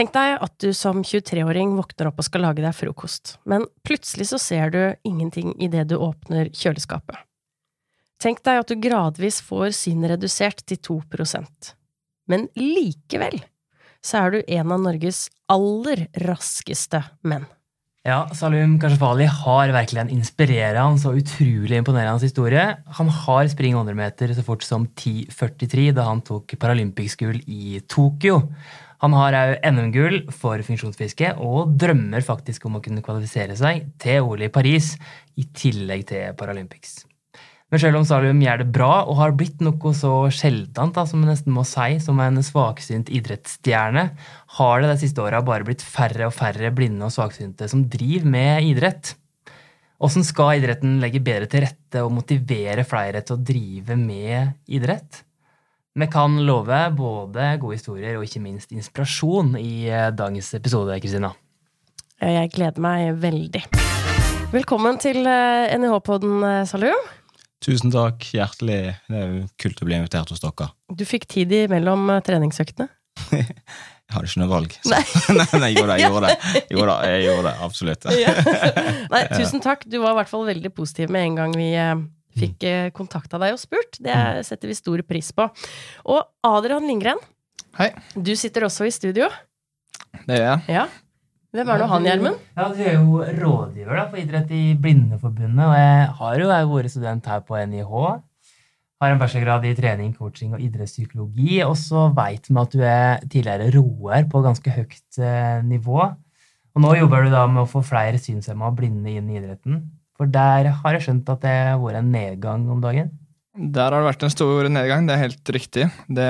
Tenk deg at du som 23-åring våkner opp og skal lage deg frokost, men plutselig så ser du ingenting idet du åpner kjøleskapet. Tenk deg at du gradvis får synet redusert til 2% Men likevel så er du en av Norges aller raskeste menn. Ja, Salum Kashafali har virkelig en inspirerende og utrolig imponerende historie. Han har spring 100 meter så fort som 10,43 da han tok paralympicsgull i Tokyo. Han har òg NM-gull for funksjonsfiske og drømmer faktisk om å kunne kvalifisere seg til OL i Paris, i tillegg til Paralympics. Men selv om Salum gjør det bra og har blitt noe så sjeldent da, som man nesten må si, som en svaksynt idrettsstjerne, har det de siste åra bare blitt færre og færre blinde og svaksynte som driver med idrett. Hvordan skal idretten legge bedre til rette og motivere flere til å drive med idrett? Vi kan love både gode historier og ikke minst inspirasjon i eh, dagens episode, Kristina. Jeg gleder meg veldig. Velkommen til eh, NIH-podden, Salu. Tusen takk. Hjertelig. Det er jo kult å bli invitert hos dere. Du fikk tid mellom treningsøktene? jeg hadde ikke noe valg. Nei. nei, jeg gjorde det. Jeg gjorde det, Jo da, jeg gjorde det absolutt. ja. Nei, tusen takk. Du var i hvert fall veldig positiv med en gang vi fikk mm. Eh, kontakta deg og spurt. Det mm. setter vi stor pris på. Og Adrian Lindgren, Hei. du sitter også i studio. Det gjør jeg. Ja. Hvem er nå han, Gjermund? Ja, Du er jo rådgiver da, for idrett i Blindeforbundet. Og jeg har jo vært student her på NIH. Har en bachelorgrad i trening, coaching og idrettspsykologi. Og så veit vi at du er tidligere roer på ganske høyt eh, nivå. Og nå jobber du da med å få flere synshemma og blinde inn i idretten. For der har jeg skjønt at det har vært en nedgang om dagen? Der har det vært en stor nedgang, det er helt riktig. Det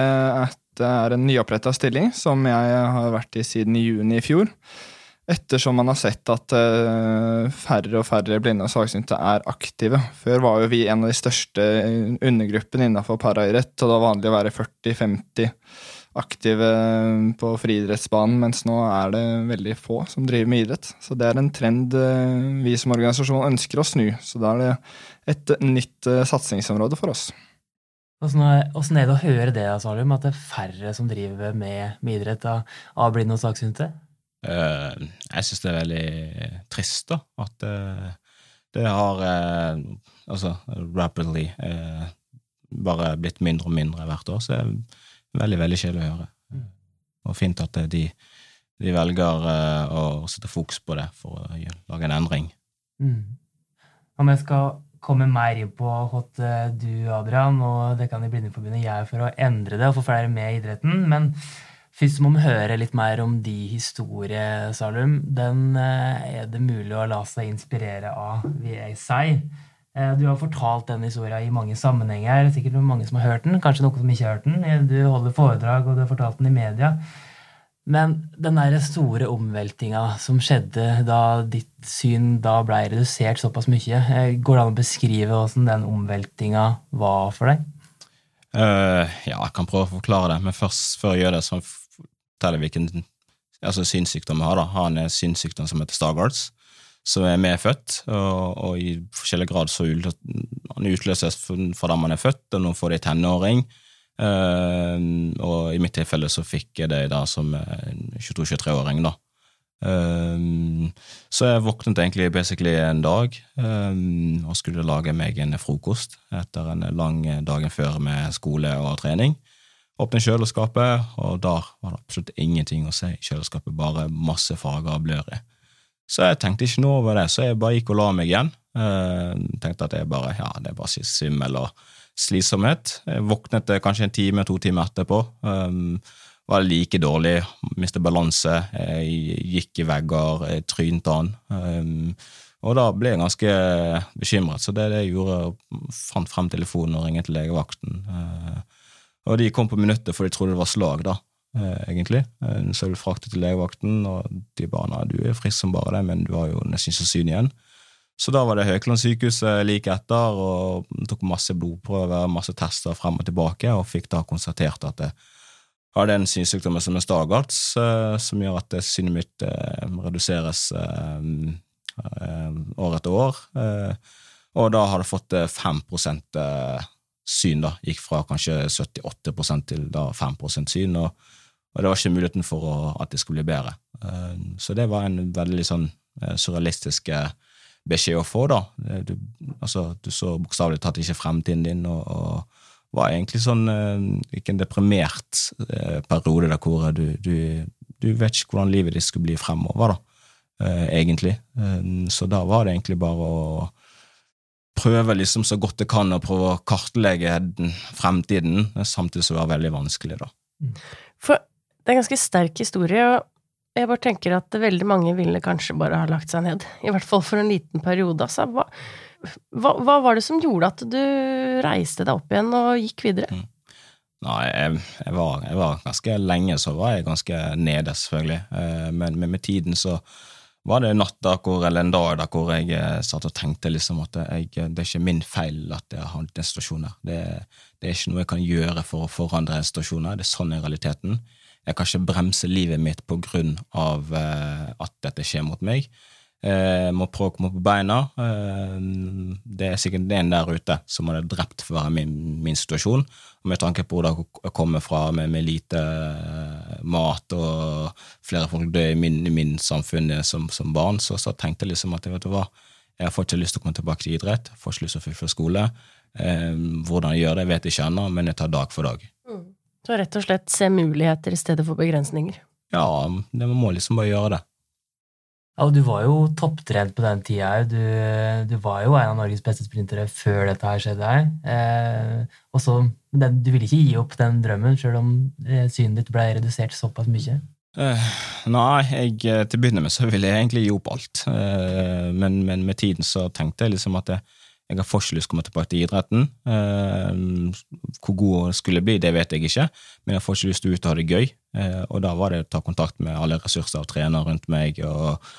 er en nyoppretta stilling som jeg har vært i siden juni i fjor. Ettersom man har sett at eh, færre og færre blinde og svaksynte er aktive. Før var jo vi en av de største undergruppene innenfor paraidrett, og det var vanlig å være 40-50 aktive på friidrettsbanen, mens nå er det veldig få som driver med idrett. Så det er en trend eh, vi som organisasjon ønsker å snu. Så da er det et nytt eh, satsingsområde for oss. Åssen er det å høre det, Salum, at det er færre som driver med, med idrett av, av blinde og saksynte? Uh, jeg syns det er veldig trist, da. At uh, det har uh, altså rapidly bare blitt mindre og mindre hvert år. Så jeg veldig, veldig kjedelig å høre. Mm. Og fint at de, de velger uh, å sette fokus på det for å lage en endring. Mm. Om jeg skal komme mer inn på hot du, Adrian, og det kan i Blindeforbundet gjøre for å endre det og få flere med i idretten, men først må vi høre litt mer om de historie, Salum. Den er det mulig å la seg inspirere av, vil jeg si. Eh, du har fortalt den historien i mange sammenhenger. Sikkert mange som har hørt den, kanskje noen som ikke har hørt den. Eh, du holder foredrag, og du har fortalt den i media. Men den der store omveltinga som skjedde da ditt syn da ble redusert såpass mye, eh, går det an å beskrive hvordan den omveltinga var for deg? Uh, ja, jeg kan prøve å forklare det, men først, før jeg gjør det, så forteller jeg hvilken altså, synssykdom jeg har. da. Jeg har synssykdom som heter Stargards som er medfødt, og, og i forskjellig grad så utløses fra da man er født, og nå får de tenåring. Uh, og i mitt tilfelle så fikk jeg det da som 22-23-åring, da. Um, så jeg våknet egentlig basically en dag um, og skulle lage meg en frokost etter en lang dagen før med skole og trening. Åpne kjøleskapet, og der var det absolutt ingenting å se i kjøleskapet, bare masse farger og blør i. Så jeg tenkte ikke noe over det, så jeg bare gikk og la meg igjen. Uh, tenkte at er bare ja, det er bare svimmel og slitsomhet. Jeg våknet kanskje en time, to timer etterpå. Um, var like dårlig, mistet balanse, jeg gikk i vegger, jeg trynte han. Um, og da ble jeg ganske bekymret, så det er det jeg gjorde, fant frem telefonen og ringte legevakten. Uh, og de kom på minuttet, for de trodde det var slag, da. Eh, egentlig. Eh, så jeg ble fraktet til legevakten, og de barna du er frisk som bare det, men du har jo nesten ikke syn igjen. Så da var det Haukeland sykehus like etter, og tok masse blodprøver, masse tester frem og tilbake, og fikk da konstatert at jeg hadde en synssykdom som er stagarts, eh, som gjør at synet mitt reduseres år etter år. Og da har det fått 5% syn, da. Gikk fra kanskje 78% til da 5% syn. og Og det var ikke muligheten for å, at det skulle bli bedre. Eh, så det var en veldig sånn eh, surrealistisk eh, beskjed å få, da. Du, altså, du så bokstavelig talt ikke fremtiden din, og, og, var egentlig sånn Ikke en deprimert periode der hvor du, du, du vet ikke hvordan livet ditt skulle bli fremover, da, egentlig. Så da var det egentlig bare å prøve liksom så godt jeg kan å prøve å kartlegge fremtiden, samtidig som det var veldig vanskelig, da. For det er en ganske sterk historie, og jeg bare tenker at veldig mange ville kanskje bare ha lagt seg ned. I hvert fall for en liten periode. Altså. Hva, hva, hva var det som gjorde at du reiste deg opp igjen og gikk videre? Mm. Nei, jeg, jeg, var, jeg, var, ganske lenge så var jeg ganske nede, selvfølgelig. Eh, men, men med tiden så var det natta hvor, eller en dag der hvor jeg eh, satt og tenkte liksom at jeg, det er ikke min feil at jeg har den situasjonen. Det, det er ikke noe jeg kan gjøre for å forandre en situasjon. Det er sånn i realiteten. Jeg kan ikke bremse livet mitt på grunn av uh, at dette skjer mot meg. Jeg uh, må prøve å komme på beina. Uh, det er sikkert en der ute som hadde drept for å være min, min situasjon. Med tanke på hvor jeg kommer fra med, med lite mat og flere folk dør i min, min samfunn som, som barn, så, så, tenkte jeg liksom at vet du hva, jeg fått ikke lyst til å komme tilbake til idrett. Får ikke lyst til å fullføre skole. hvordan jeg gjør det, vet jeg ikke ennå, men jeg tar dag for dag. Mm. Så rett og slett se muligheter i stedet for begrensninger. Ja, det må liksom bare gjøre det. Ja, og Du var jo topptrent på den tida òg. Du, du, var jo en av Norges beste sprintere før dette her skjedde her. Eh, og så, Du ville ikke gi opp den drømmen, sjøl om eh, synet ditt ble redusert såpass mye? Uh, nei, jeg, eh, til å begynne med så ville jeg egentlig gi opp alt. Uh, men, men, med tiden så tenkte jeg liksom at jeg, jeg har forskjellig komme tilbake til idretten. Eh, hvor god det skulle bli, det vet jeg ikke, men jeg har ikke lyst til å ut og ha det gøy. Eh, og da var det å ta kontakt med alle ressurser og trenere rundt meg, og,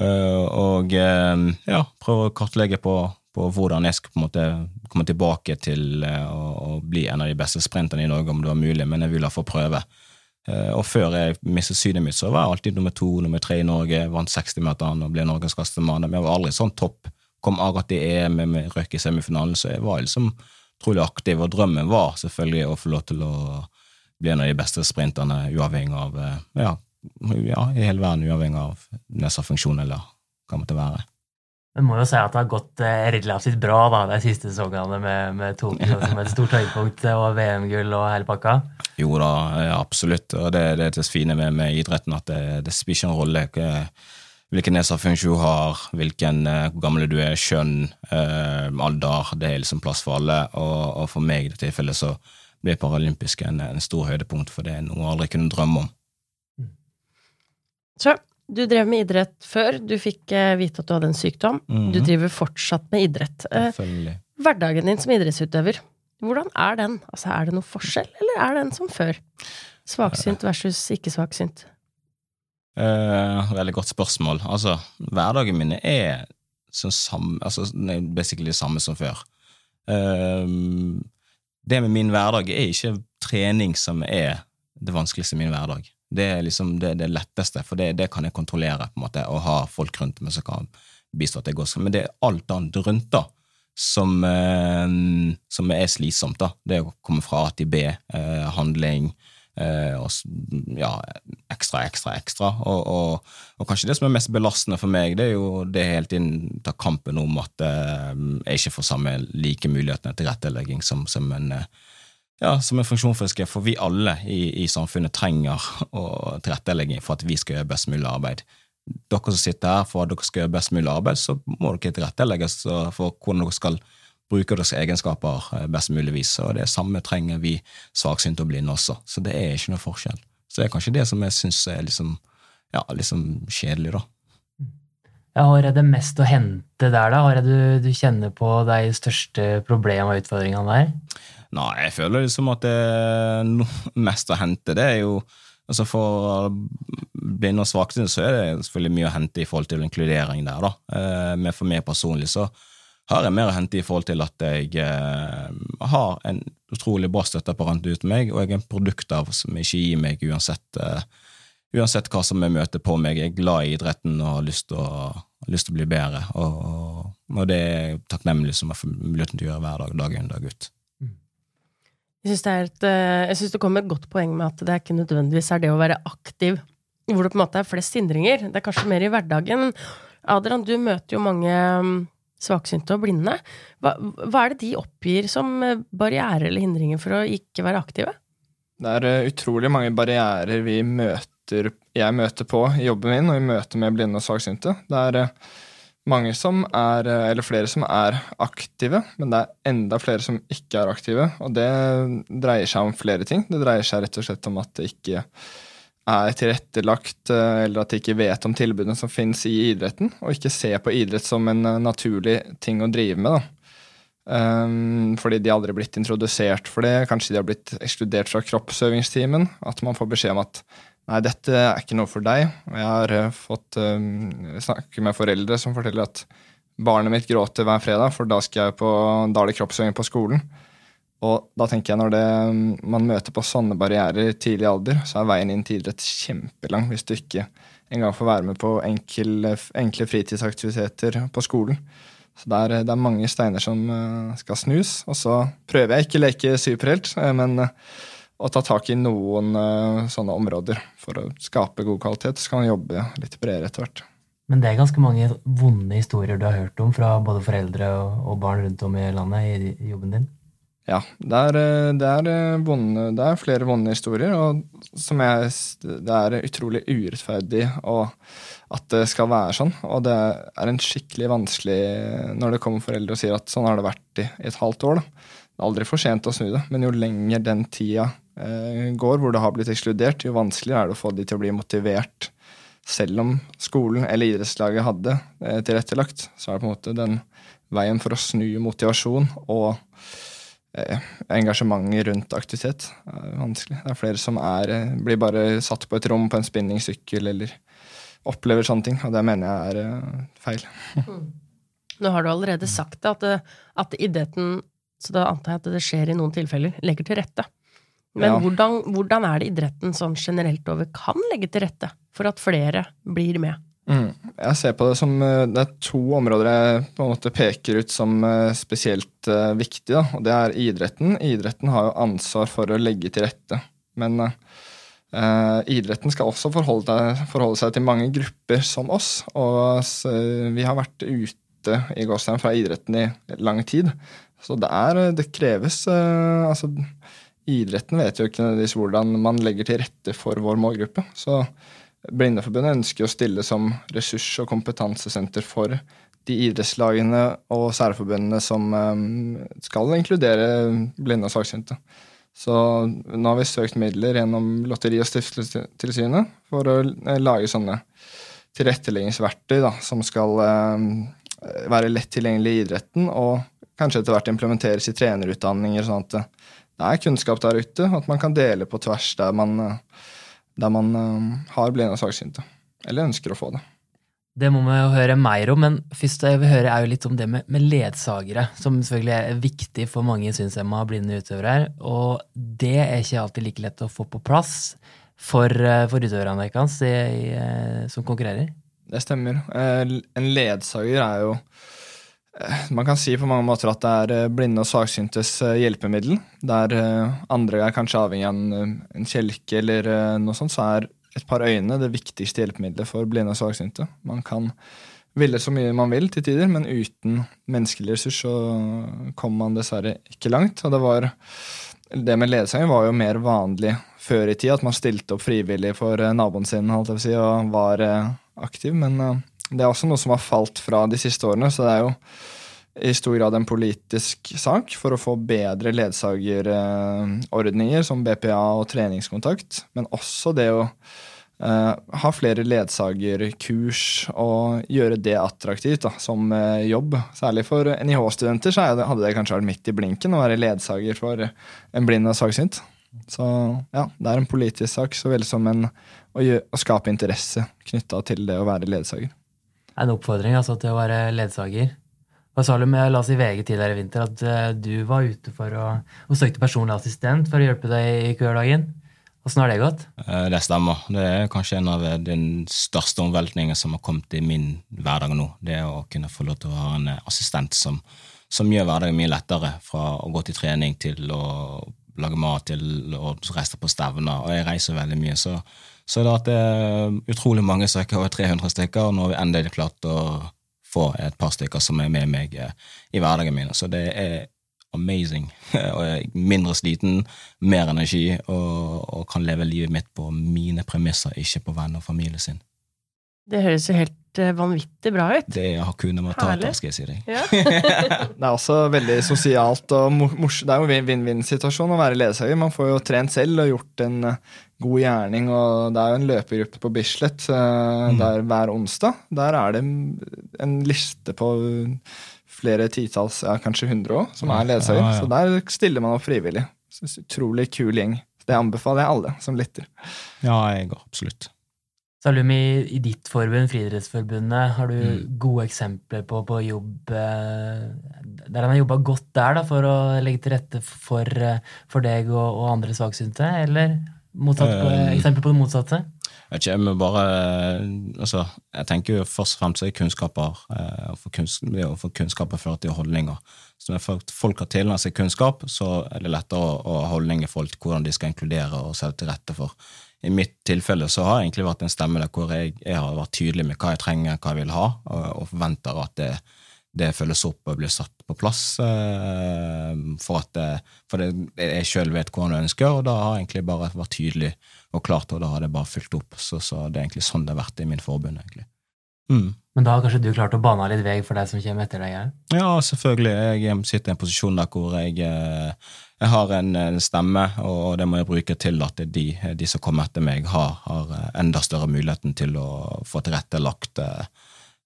eh, og ja, prøve å kartlegge på, på, hvordan jeg skal på en måte komme tilbake til å, å bli en av de beste sprinterne i Norge, om det var mulig, men jeg ville få prøve. Og før jeg mistet synet mitt, så var jeg alltid nummer to, nummer tre i Norge, vant 60-meteren og ble norgesklasse mann, men jeg var aldri sånn topp kom akkurat i EM med røk i semifinalen, så jeg var liksom trolig aktiv. Og drømmen var selvfølgelig å få lov til å bli en av de beste sprinterne uavhengig av eh, ja, ja, i hele verden, uavhengig av nesafunksjon eller hva det måtte være. Men må jo si at det har gått eh, relativt bra da, de siste sesongene med, med Tokyo som et stort høydepunkt og VM-gull og hele pakka? Jo da, absolutt. Og det, det er det fine med, med idretten, at det, det spiller ikke en rolle hvilken nedsatt du har, hvilken, uh, hvor gammel du er, kjønn, eh, alder. Det er liksom plass for alle. Og, og for meg i det tilfellet så ble paralympiske en, en, stor høydepunkt, for det er noe jeg aldri kunne drømme om. Så du drev med idrett før. Du fikk uh, vite at du hadde en sykdom. Mm -hmm. Du driver fortsatt med idrett. Selvfølgelig. Hverdagen din som idrettsutøver, hvordan er den? Altså, Er det noe forskjell, eller er den som før? Svaksynt versus ikke svaksynt? Uh, veldig godt spørsmål. Altså, hverdagen min er samme, altså, basically det samme som før. Uh, det med min hverdag er ikke trening som er det vanskeligste i min hverdag. Det er liksom det, det letteste, for det, det, kan jeg kontrollere, på en måte, og ha folk rundt meg som kan bistå at det går. Men det er alt annet rundt da, som, uh, som er slitsomt. da. Det å komme fra A til B, handling, og ja, ekstra, ekstra, ekstra. Og, og, og, kanskje det som er mest belastende for meg, det er jo det hele tiden ta kampen om at eh, jeg ikke får samme like mulighetene til rettelegging som, som en eh, ja, som en funksjonsfisker, for vi alle i, i samfunnet trenger tilrettelegging for at vi skal gjøre best mulig arbeid. Dere som sitter her, for at dere skal gjøre best mulig arbeid, så må dere tilrettelegges for hvordan dere skal bruker deres egenskaper eh, best mulig vis. Og det samme trenger vi svaksynte og blinde også. Så det er ikke noe forskjell. Så det er kanskje det som jeg syns er liksom, ja, liksom kjedelig, da. Ja, har jeg det mest å hente der, da? Har jeg du, du kjenner på de største problemene og utfordringene der? Nei, jeg føler liksom at det er mest å hente. Det er jo altså For blinde og svaksynte så er det selvfølgelig mye å hente i forhold til inkludering der, da. Eh, men for meg personlig så har jeg mer å hente i forhold til at jeg eh, har en utrolig bra støtteapparat ut meg, og jeg er en produkt av som ikke gir meg uansett, eh, uansett hva som jeg møter på meg. Jeg er glad i idretten og har lyst til å, lyst til å bli bedre, og, og, det er takknemlig som jeg får muligheten til å gjøre hver dag, dag inn, dag ut. Jeg syns det, et, eh, det kommer et godt poeng med at det ikke nødvendigvis er det å være aktiv hvor det på en måte er flest hindringer. Det er kanskje mer i hverdagen. Adrian, du møter jo mange svaksynte og blinde. Hva, hva er det de oppgir som eh, barrierer eller hindringer for å ikke være aktive? Det er eh, utrolig mange barrierer vi møter, jeg møter på i jobben min og i møte med blinde og svaksynte. Det er eh, mange som er, eller flere som er aktive, men det er enda flere som ikke er aktive. Og det dreier seg om flere ting. Det dreier seg rett og slett om at det ikke er tilrettelagt, eller at de ikke vet om tilbudene som finnes i idretten, og ikke ser på idrett som en naturlig ting å drive med. Um, fordi de aldri blitt introdusert for det. Kanskje de har blitt ekskludert fra kroppsøvingstimen. At man får beskjed om at nei, dette er ikke noe for deg. Og jeg har uh, fått um, snakke med foreldre som forteller at barnet mitt gråter hver fredag, for da, skal jeg på, da er det kroppsøving på skolen. Og da tenker jeg når det, man møter på sånne barrierer tidlig alder, så er veien inn til idrett kjempelang hvis du ikke engang får være med på enkel, enkle fritidsaktiviteter på skolen. Så det er, det er, mange steiner som eh, skal snus. Og så prøver jeg ikke å leke superhelt, eh, men eh, å ta tak i noen sånne områder for å skape god kvalitet. Så kan man jobbe litt bredere etter hvert. Men det er ganske mange vonde historier du har hørt om fra både foreldre og barn rundt om i landet i jobben din? Ja, det er, det, er vonde, det er, flere vonde historier, og som jeg, det er utrolig urettferdig at det skal være sånn. Og det er en skikkelig vanskelig når det kommer foreldre og sier at sånn har det vært i, et halvt år. Da. Det er aldri for sent å snu det, men jo lenger den tida eh, går hvor det har blitt ekskludert, jo vanskeligere er det å få de til å bli motivert. Selv om skolen eller idrettslaget hadde eh, tilrettelagt, så er det på en måte den veien for å snu motivasjon og eh, engasjementet rundt aktivitet er vanskelig. Det er flere som er, eh, blir bare satt på et rom på en spinningsykkel eller opplever sånne ting, og det mener jeg er uh, feil. Mm. Nå har du allerede sagt det, at, at idretten, så da antar jeg at det skjer i noen tilfeller, legger til rette. Men ja. hvordan, hvordan, er det idretten sånn generelt over kan legge til rette for at flere blir med? Mm. Jeg ser på det som eh, det er to områder jeg på en måte peker ut som eh, spesielt uh, viktige. Og det er idretten. Idretten har jo ansvar for å legge til rette. Men Uh, idretten skal også forholde, forholde, seg til mange grupper som oss. Og så, vi har vært ute i Gåstein fra idretten i lang tid. Så det er Det kreves eh, Altså, idretten vet jo ikke hvordan man legger til rette for vår målgruppe. Så Blindeforbundet ønsker å stille som ressurs- og kompetansesenter for de idrettslagene og særforbundene som um, skal inkludere blinde og svaksynte. Så nå har vi søkt midler gjennom Lotteri- og stiftelsestilsynet for å eh, lage sånne tilretteleggingsverktøy da, som skal eh, være lett tilgjengelig i idretten, og kanskje etter hvert implementeres i trenerutdanninger, sånn at det er kunnskap der ute, og at man kan dele på tvers der man, eh, der man eh, har blinde og svaksynte, eller ønsker å få det. Det må vi jo høre mer om, men først jeg vil høre er jo litt om det med, med ledsagere, som selvfølgelig er viktig for mange synshemma blinde utøvere. Og det er ikke alltid like lett å få på plass for, eh, for utøverne deres eh, som konkurrerer. Det stemmer. En ledsager er jo man kan si på mange måter at det er blinde og svaksyntes hjelpemiddel. Der andre er kanskje avhengig av en kjelke eller noe sånt, så er et par øyne det viktigste hjelpemiddelet for blinde og svaksynte. Man kan ville så mye man vil til tider, men uten menneskelig ressurs så kommer man dessverre ikke langt. Og det var det med ledsager var jo mer vanlig før i tid, at man stilte opp frivillig for eh, naboen sin holdt jeg på å si, og var eh, aktiv. Men eh, det er også noe som har falt fra de siste årene, så det er jo i stor grad en politisk sak for å få bedre ledsagerordninger som BPA og treningskontakt, men også det å uh, ha flere ledsagerkurs og gjøre det attraktivt da, som uh, jobb. Særlig for NIH-studenter så hadde det kanskje vært midt i blinken å være ledsager for en blind og svaksynt. Så ja, det er en politisk sak så vel som en, å, gjøre, å skape interesse knytta til det å være ledsager. En oppfordring altså til å være ledsager hva sa du med la oss i VG tidligere i vinter at uh, du var ute for å, og søkte personlig assistent for å hjelpe deg i kødagen. Åssen har det gått? Eh, det stemmer. Det er kanskje en av den største omveltningene som har kommet i min hverdag nå. Det å kunne få lov til å ha en assistent som, som gjør hverdagen mye lettere. Fra å gå til trening til å lage mat til å reise på stevner, og jeg reiser veldig mye. Så, så det, at det er utrolig mange stykker, over 300 stykker, og nå har vi endelig klart å få et par stykker som er med meg eh, i hverdagen min. Så det er amazing. og jeg er mindre sliten, mer energi, og, og kan leve livet mitt på mine premisser, ikke på venner og familie sin. Det høres jo helt eh, vanvittig bra ut. Det er Hakuna Matata, skal jeg si deg. Ja. Det er også veldig sosialt og mor- mors Det er jo en vinn-vinn-situasjon å være ledsager. Man får jo trent selv og gjort en eh, god gjerning. og Det er jo en løpegruppe på Bislett mm. der hver onsdag. Der er det en liste på flere titalls, ja, kanskje hundre òg, som er ledsager. Ja, ja. Så der stiller man opp frivillig. Så Utrolig kul gjeng. Det anbefaler jeg alle som lytter. Ja, jeg går absolutt. Salum, i, i ditt forbund, Friidrettsforbundet, har du Mm. gode eksempler på, på jobb eh, der han har jobba godt der da, for å legge til rette for, eh, for deg og, og andre svaksynte, eller motsatt, på, Eh, eksempler på det motsatte? Jeg, ikke, jeg, bare, altså, jeg tenker jo først og fremst er kunnskaper. eh, få kunns, det å få kunnskaper fører til holdninger. Så når folk- folk har tilegnet seg kunnskap, så er det lettere å, å ha holdninger i forhold til hvordan de skal inkludere og sette til rette for. I mitt tilfelle så har jeg egentlig vært en stemme der hvor jeg, jeg har vært tydelig med hva jeg trenger, hva jeg vil ha, og, og forventer at det, det følges opp og blir satt på plass. eh, For at det, for det, jeg sjøl vet hva han ønsker, og da har jeg egentlig bare vært tydelig og klart, og da har det bare fulgt opp. Så, så det er egentlig sånn det har vært i min forbund, egentlig. Mm. Men da har kanskje du klart å bane litt vei for deg som kommer etter deg? her? Ja, selvfølgelig. Jeg sitter i en posisjon der hvor jeg, eh, jeg har en, en stemme, og det må jeg bruke til at de, de som kommer etter meg, har, har enda større muligheten til å få tilrettelagt uh,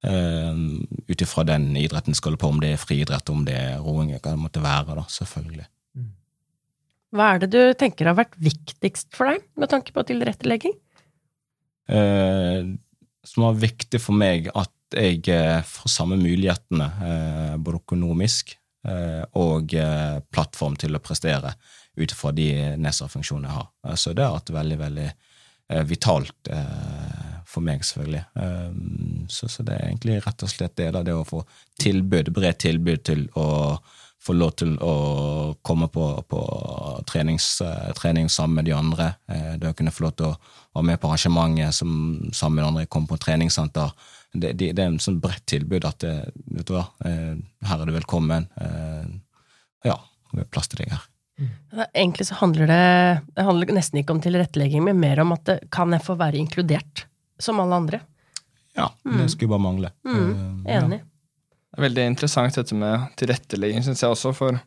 ut ifra den idretten skal holde på, om det er friidrett, om det er roing, hva det måtte være, da, selvfølgelig. Hva er det du tenker har vært viktigst for deg med tanke på tilrettelegging? eh, som var viktig for meg at jeg eh, får samme mulighetene, eh, både økonomisk eh, og eh, plattform til å prestere ut fra de nedsattfunksjonene jeg har. Eh, Så det har vært veldig, veldig eh, vitalt eh, for meg, selvfølgelig. Eh, så, så det er egentlig rett og slett det, da, det å få tilbud, bredt tilbud til å få lov til å komme på, på trenings, eh, trening sammen med de andre. Eh, det å kunne få lov til å være med på arrangementet som, sammen med de andre, komme på treningssenter. Det, det, det er en sånn bredt tilbud at det, vet du hva, eh, her er du velkommen. Eh, ja, det er plass til deg her. Ja, Egentlig så handler det Det handler nesten ikke om tilrettelegging, men mer om at kan jeg få være inkludert som alle andre? Ja, det skulle bare mangle. Mm, Enig. enig. Det er veldig interessant dette med tilrettelegging, syns jeg også. For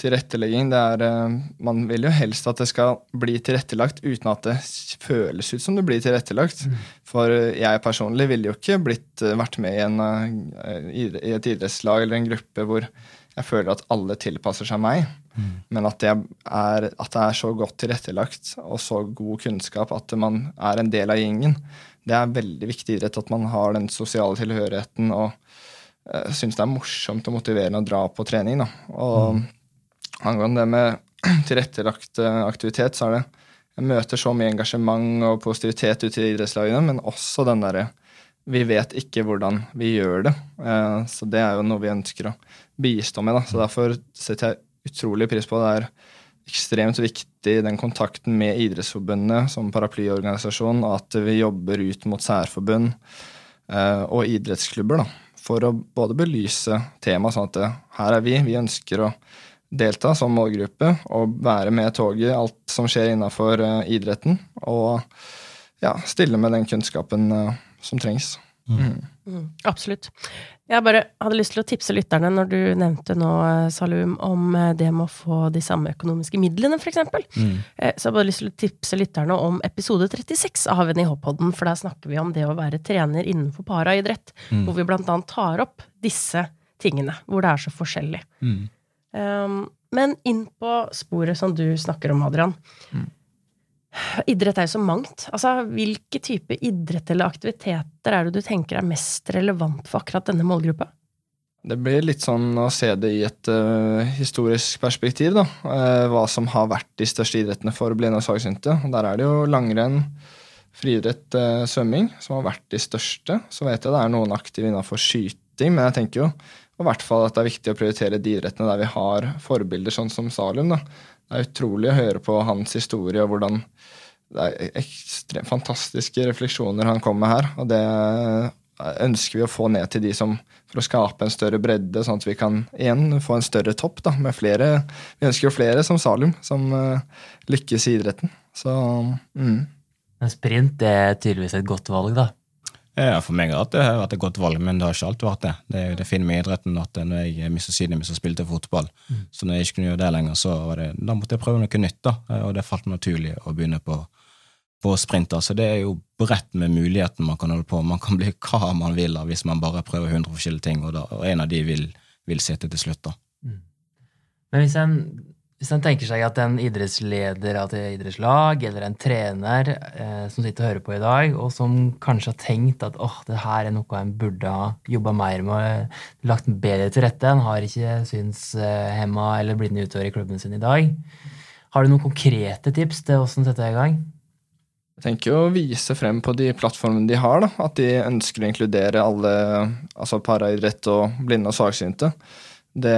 tilrettelegging, det er eh, Man vil jo helst at det skal bli tilrettelagt uten at det føles ut som det blir tilrettelagt. For eh, jeg personlig ville jo ikke blitt, eh, vært med i, en, eh, i et idrettslag eller en gruppe hvor jeg føler at alle tilpasser seg meg. Men at det, er, at det er så godt tilrettelagt og så god kunnskap at man er en del av gjengen. Det er veldig viktig idrett at man har den sosiale tilhørigheten og uh, syns det er morsomt og motiverende å dra på trening. Da. Og angående det med tilrettelagt eh, aktivitet, så er det Jeg møter så mye engasjement og positivitet ute i idrettslagene, men også den derre Vi vet ikke hvordan vi gjør det. Uh, så det er jo noe vi ønsker å bistå med. Da. Så derfor setter jeg utrolig pris på det. Det er ekstremt viktig den kontakten med Idrettsforbundet som paraplyorganisasjon, og at vi jobber ut mot særforbund eh, og idrettsklubber da, for å både belyse temaet sånn at det, her er vi, vi ønsker å delta som målgruppe og være med i toget, alt som skjer innafor idretten, og ja, stille med den kunnskapen eh, som trengs. Mm. Mm, absolutt. Jeg bare hadde lyst til å tipse lytterne, når du nevnte nå, eh, Salum, om eh, det med å få de samme økonomiske midlene, eksempel. Mm. Eh, Så jeg hadde lyst til å tipse lytterne om episode 36 av NIH-podden, for der snakker vi om det å være trener innenfor paraidrett, Mm. hvor vi annet tar opp disse tingene, hvor det er så forskjellig. Mm. Um, men inn på sporet som du snakker om, Adrian. Idrett er jo så mangt. Altså, hvilke type idrett eller aktiviteter er det du tenker er mest relevant for akkurat denne målgruppa? Det blir litt sånn å se det i et uh, historisk perspektiv, da. Uh, hva som har vært de største idrettene for blinde og svaksynte. Der er det jo langrenn, friidrett, uh, svømming som har vært de største. Så vet jeg det er noen aktive innenfor skyting, men jeg tenker jo i hvert fall at det er viktig å prioritere de idrettene der vi har forbilder, sånn som Salum. da. Det er utrolig å høre på hans historie og hvordan det er ekstremt fantastiske refleksjoner han kommer med her. Og det ønsker vi å få ned til de som For å skape en større bredde, sånn at vi kan igjen få en større topp da, med flere. Vi ønsker jo flere som Salum, som uh, lykkes i idretten. Så mm. Men sprint er tydeligvis et godt valg, da? Ja, For meg har det vært et godt valg, men det har ikke alltid vært det. Det, det fine med idretten at når jeg mistet siden jeg spilte fotball, mm. så når jeg ikke kunne gjøre det lenger, så var det, da måtte jeg prøve noe nytt. da, Og det falt naturlig å begynne på på sprinter. Så det er jo bredt med muligheten man kan holde på Man kan bli hva man vil da, hvis man bare prøver 100 forskjellige ting, og, da, og en av de vil, vil sitte til slutt. da. Mm. Men hvis en, hvis en, tenker seg at en idrettsleder av et idrettslag, eller en trener eh, som sitter og hører på i dag, og som kanskje har tenkt at åh, det her er noe en burde ha jobba mer med, lagt bedre til rette, en har ikke synshemma eller blinde utøvere i klubben sin i dag, har du noen konkrete tips til hvordan er i gang? Jeg tenker å vise frem på de plattformene de har, da, at de ønsker å inkludere alle, altså paraidrett og blinde og svaksynte. Det,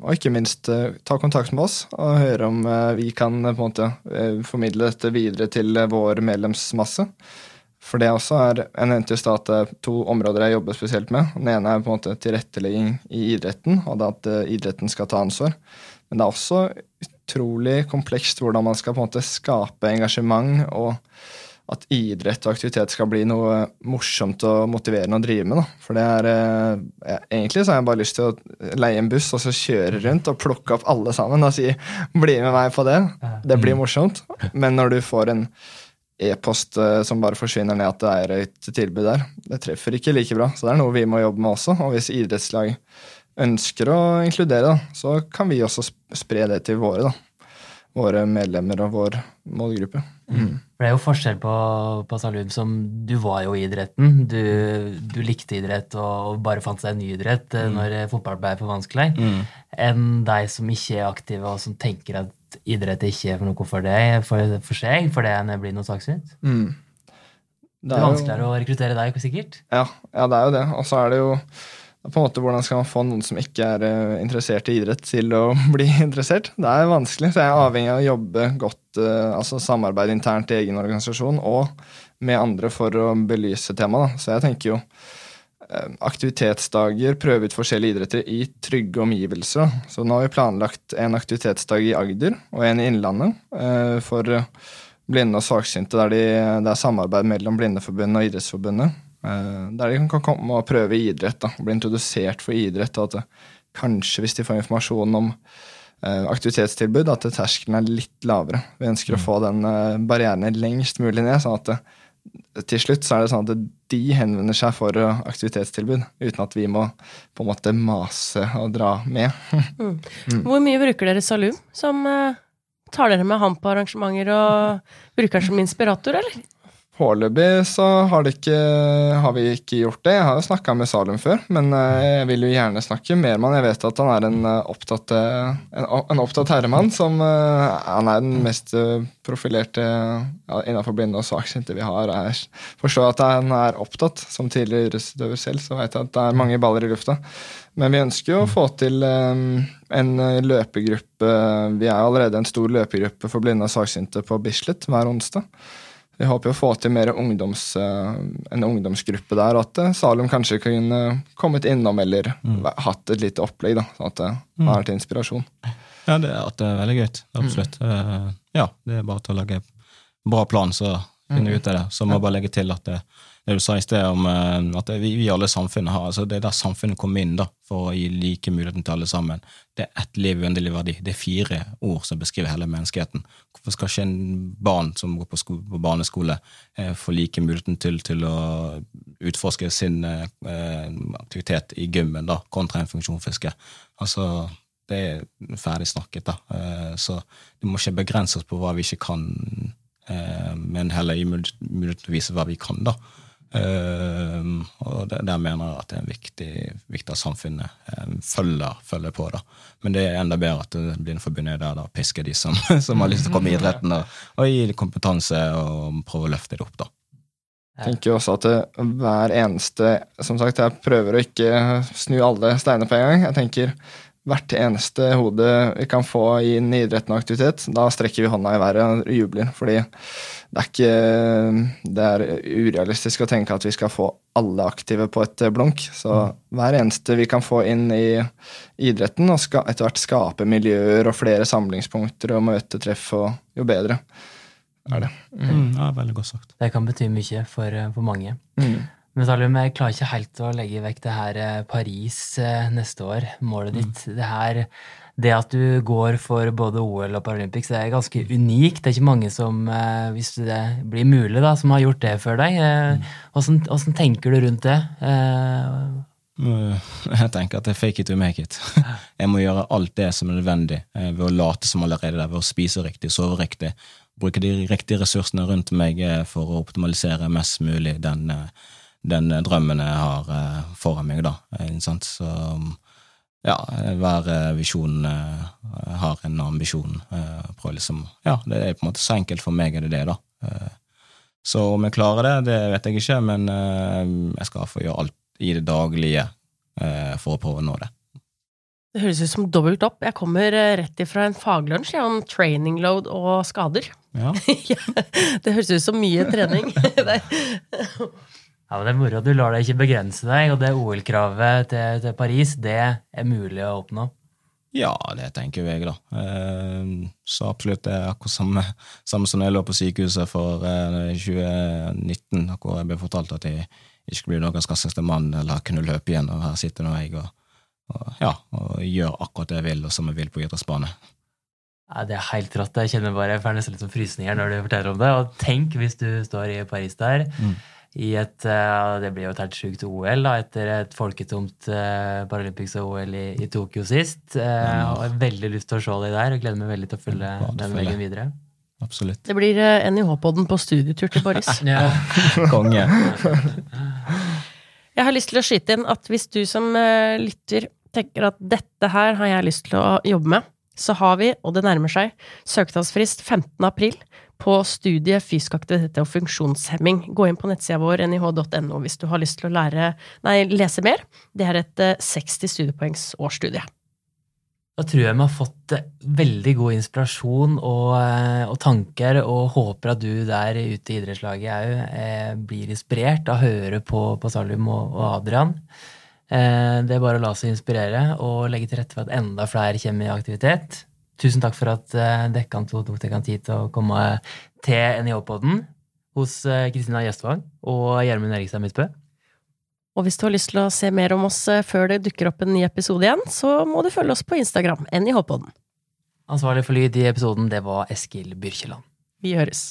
og ikke minst eh, ta kontakt med oss og høre om eh, vi kan på en måte eh, formidle dette videre til vår medlemsmasse. For det også er Jeg nevnte stad at to områder jeg jobber spesielt med. Den ene er på en måte tilrettelegging i idretten, og det at idretten skal ta ansvar. Men det er også utrolig komplekst hvordan man skal på en måte skape engasjement, og at idrett og aktivitet skal bli noe morsomt og motiverende å drive med. Da. For det er eh, Egentlig så har jeg bare lyst til å leie en buss og så kjøre rundt og plukke opp alle sammen og si 'bli med meg på det'. Det blir morsomt. Men når du får en e-post eh, som bare forsvinner ned at det er et tilbud der, det treffer ikke like bra. Så det er noe vi må jobbe med også. Og hvis idrettslag ønsker å inkludere, da, så kan vi også spre det til våre, da. Våre medlemmer og vår målgruppe. Mm. For Det er jo forskjell på, på Salud som Du var jo i idretten. Du, du likte idrett og bare fant seg en ny idrett eh, mm. når fotball ble for vanskelig, mm. enn deg som ikke er aktiv og som tenker at idrett ikke er noe for deg, for, for seg, fordi det blir noe saksynt. Mm. Det, er det er vanskeligere jo... å rekruttere deg, sikkert? Ja, ja, det er jo det. Og så er det jo på en måte Hvordan skal man få noen som ikke er uh, interessert i idrett, til å bli interessert? Det er vanskelig, så jeg er avhengig av å jobbe godt, uh, altså samarbeide internt i egen organisasjon og med andre for å belyse temaet. Så jeg tenker jo uh, aktivitetsdager, prøve ut forskjellige idretter i trygge omgivelser. Så nå har vi planlagt en aktivitetsdag i Agder og en i Innlandet for blinde og svaksynte, der de, det er samarbeid mellom Blindeforbundet og Idrettsforbundet. Eh, der de kan komme og prøve idrett, da, bli introdusert for idrett. og at det, kanskje hvis de får informasjon om uh, aktivitetstilbud, at terskelen er litt lavere. Vi ønsker mm. å få den uh, barrieren lengst mulig ned. sånn at det, til slutt så er det sånn at de henvender seg for aktivitetstilbud, uten at vi må på en måte mase og dra med. mm. Mm. Hvor mye bruker dere Salum? Som tar dere med ham på arrangementer og bruker han som inspirator, eller? Foreløpig så har, ikke, har, vi ikke gjort det. Jeg har jo snakka med Salum før, men eh, jeg vil jo gjerne snakke mer med han. Jeg vet at han er en eh, opptatt, eh, en, en opptatt herremann. Som, han er den mest profilerte ja, innenfor blinde og svaksynte vi har. Jeg forstår at han er opptatt. Som tidligere idrettsutøver selv så vet jeg at det er mange baller i lufta. Men vi ønsker jo å få til en løpegruppe. Vi er allerede en stor løpegruppe for blinde og svaksynte på Bislett hver onsdag. Vi håper å få til mer ungdoms, eh, en ungdomsgruppe der. At eh, Salum kanskje kunne kommet innom eller mm. hatt et lite opplegg. da, sånn at det mm. er til inspirasjon. Ja, det, at det er veldig gøy. Absolutt. Mm. Ja, det er bare til å lage bra plan, så finner vi mm. ut av det. Så må jeg bare legge til at det, det du sa i sted om eh, at vi, vi alle samfunnet har altså Det er der samfunnet kommer inn da, for å gi like muligheten til alle sammen. Det er ett liv, uendelig verdi. Det er fire ord som beskriver hele menneskeheten. Hvorfor skal ikke en barn som går på, sko, på barneskole, eh, få like muligheten til, til å utforske sin eh, aktivitet i gymmen da, kontra en funksjonsfiske? Altså, det er ferdig snakket, da. Eh, så det må ikke begrenses på hva vi ikke kan, eh, men heller gi mulighet til å vise hva vi kan, da. Uh, og der, der, mener jeg at det er viktig, viktig at samfunnet um, følger, følger, på. da. Men det er enda bedre at det blir en forbundet der da pisker de som, som, har lyst til å komme i idretten, og, og gi kompetanse og prøve å løfte det opp. da. Jeg tenker også at det, hver eneste Som sagt, jeg prøver å ikke snu alle steiner på en gang. Jeg tenker hvert eneste hode vi kan få inn i idretten og aktivitet, da strekker vi hånda i været og jubler. Fordi det er ikke Det er urealistisk å tenke at vi skal få alle aktive på et blunk. Så hver eneste vi kan få inn i idretten, og skal etter hvert skape miljøer og flere samlingspunkter og møtetreff, og jo bedre er det. Mm, ja, veldig godt sagt. Det kan bety mye for, eh, for mange. Mm. Men Salim, jeg klarer ikke helt å legge vekk det her eh, Paris eh, neste år, målet ditt. Det her, det at du går for både OL og Paralympics, det er ganske unikt. Det er ikke mange som, eh, hvis det blir mulig, da, som har gjort det før deg. Åssen hvordan tenker du rundt det? Jeg tenker at det er fake it to make it. Jeg må gjøre alt det som er nødvendig ved å late som allerede der, ved å spise riktig, sove riktig, bruke de riktige ressursene rundt meg for å optimalisere mest mulig den, den drømmen jeg har eh, foran meg, da. Eh, sant? Så um, ja, hver eh, visjon eh, har en ambisjon. eh, Prøve liksom Ja, det er på en måte så enkelt for meg er det det, da. Eh, Så om jeg klarer det, det vet jeg ikke, men eh, jeg skal få gjøre alt i det daglige eh, for å prøve å nå det. Det høres ut som dobbelt opp. Jeg kommer eh, rett ifra en faglunsj ja, om training load og skader. Ja, Ja, det høres ut som mye trening. Ja, men Det er moro. Du lar deg ikke begrense deg, og det OL-kravet til, til Paris, det er mulig å oppnå. ja det tenker jeg, da. Eh, Så absolutt det er akkurat samme, samme som jeg lå på sykehuset for eh, 2019, da hvor jeg ble fortalt at jeg ikke skulle bli Norges raskeste mann eller kunne løpe igjen, og her sitter nå jeg og, og, ja, og gjør akkurat det jeg vil, og som jeg vil på idrettsbane. Ja, det er helt rått. Jeg kjenner bare jeg får nesten litt som frysninger når du forteller om det. Og tenk hvis du står i Paris der, Mm. I et eh, Det blir jo et helt sjukt OL, da, etter et folketomt uh, Paralympics og OL i, i Tokyo sist. Eh, Ja. og jeg har veldig lyst til å se deg der, og gleder meg veldig til å følge den veien videre. Absolutt. Det blir eh, NIH-podden på studietur til Boris. Ja. Konge. Jeg har lyst til å skyte inn at hvis du som eh, lytter tenker at dette her har jeg lyst til å jobbe med, så har vi, og det nærmer seg, søknadsfrist 15. april på studiet fysisk aktivitet og funksjonshemming. Gå inn på nettsida vår nih.no hvis du har lyst til å lære, nei, lese mer. Det er et eh, 60 studiepoengs årsstudie. Da tror jeg vi har fått eh, veldig god inspirasjon og, eh, og tanker, og håper at du der ute i idrettslaget òg eh, blir inspirert av å høre på, på Salum og, og Adrian. Eh, det er bare å la seg inspirere og legge til rette for at enda flere kommer i aktivitet. Tusen takk for at eh, dere to tok dere tid til å komme til NIH-podden hos eh, Kristina Gjestvang og Gjermund Erikstad Midtbø. Og hvis du har lyst til å se mer om oss eh, før det dukker opp en ny episode igjen, så må du følge oss på Instagram, NIH-podden. Ansvarlig for lyd i episoden, det var Eskil Byrkjeland. Vi høres.